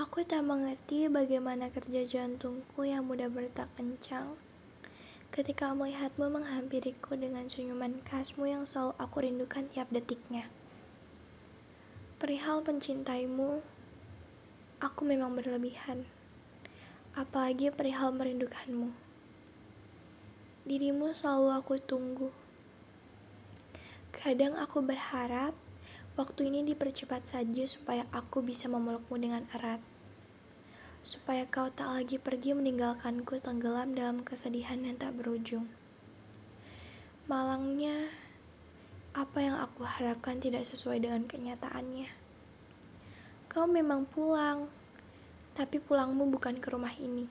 Aku tak mengerti bagaimana kerja jantungku yang mudah bertak kencang ketika melihatmu menghampiriku dengan senyuman khasmu yang selalu aku rindukan tiap detiknya. Perihal pencintaimu, aku memang berlebihan. Apalagi perihal merindukanmu. Dirimu selalu aku tunggu. Kadang aku berharap Waktu ini dipercepat saja supaya aku bisa memelukmu dengan erat. Supaya kau tak lagi pergi meninggalkanku tenggelam dalam kesedihan yang tak berujung. Malangnya, apa yang aku harapkan tidak sesuai dengan kenyataannya. Kau memang pulang, tapi pulangmu bukan ke rumah ini.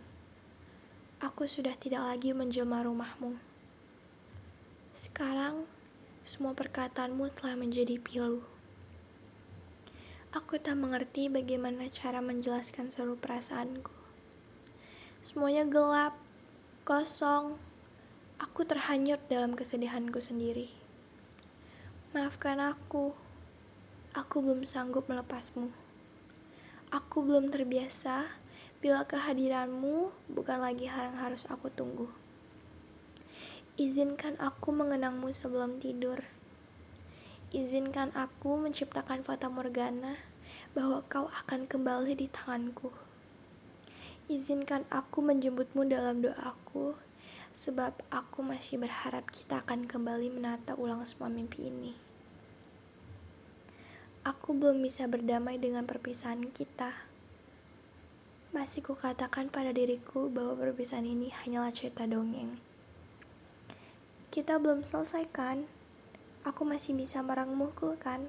Aku sudah tidak lagi menjelma rumahmu. Sekarang, semua perkataanmu telah menjadi pilu. Aku tak mengerti bagaimana cara menjelaskan seluruh perasaanku. Semuanya gelap, kosong. Aku terhanyut dalam kesedihanku sendiri. Maafkan aku. Aku belum sanggup melepasmu. Aku belum terbiasa bila kehadiranmu bukan lagi hal yang harus aku tunggu. Izinkan aku mengenangmu sebelum tidur. Izinkan aku menciptakan fata morgana bahwa kau akan kembali di tanganku. Izinkan aku menjemputmu dalam doaku, sebab aku masih berharap kita akan kembali menata ulang semua mimpi ini. Aku belum bisa berdamai dengan perpisahan kita. Masih kukatakan pada diriku bahwa perpisahan ini hanyalah cerita dongeng. Kita belum selesai kan? Aku masih bisa merangmuhku kan?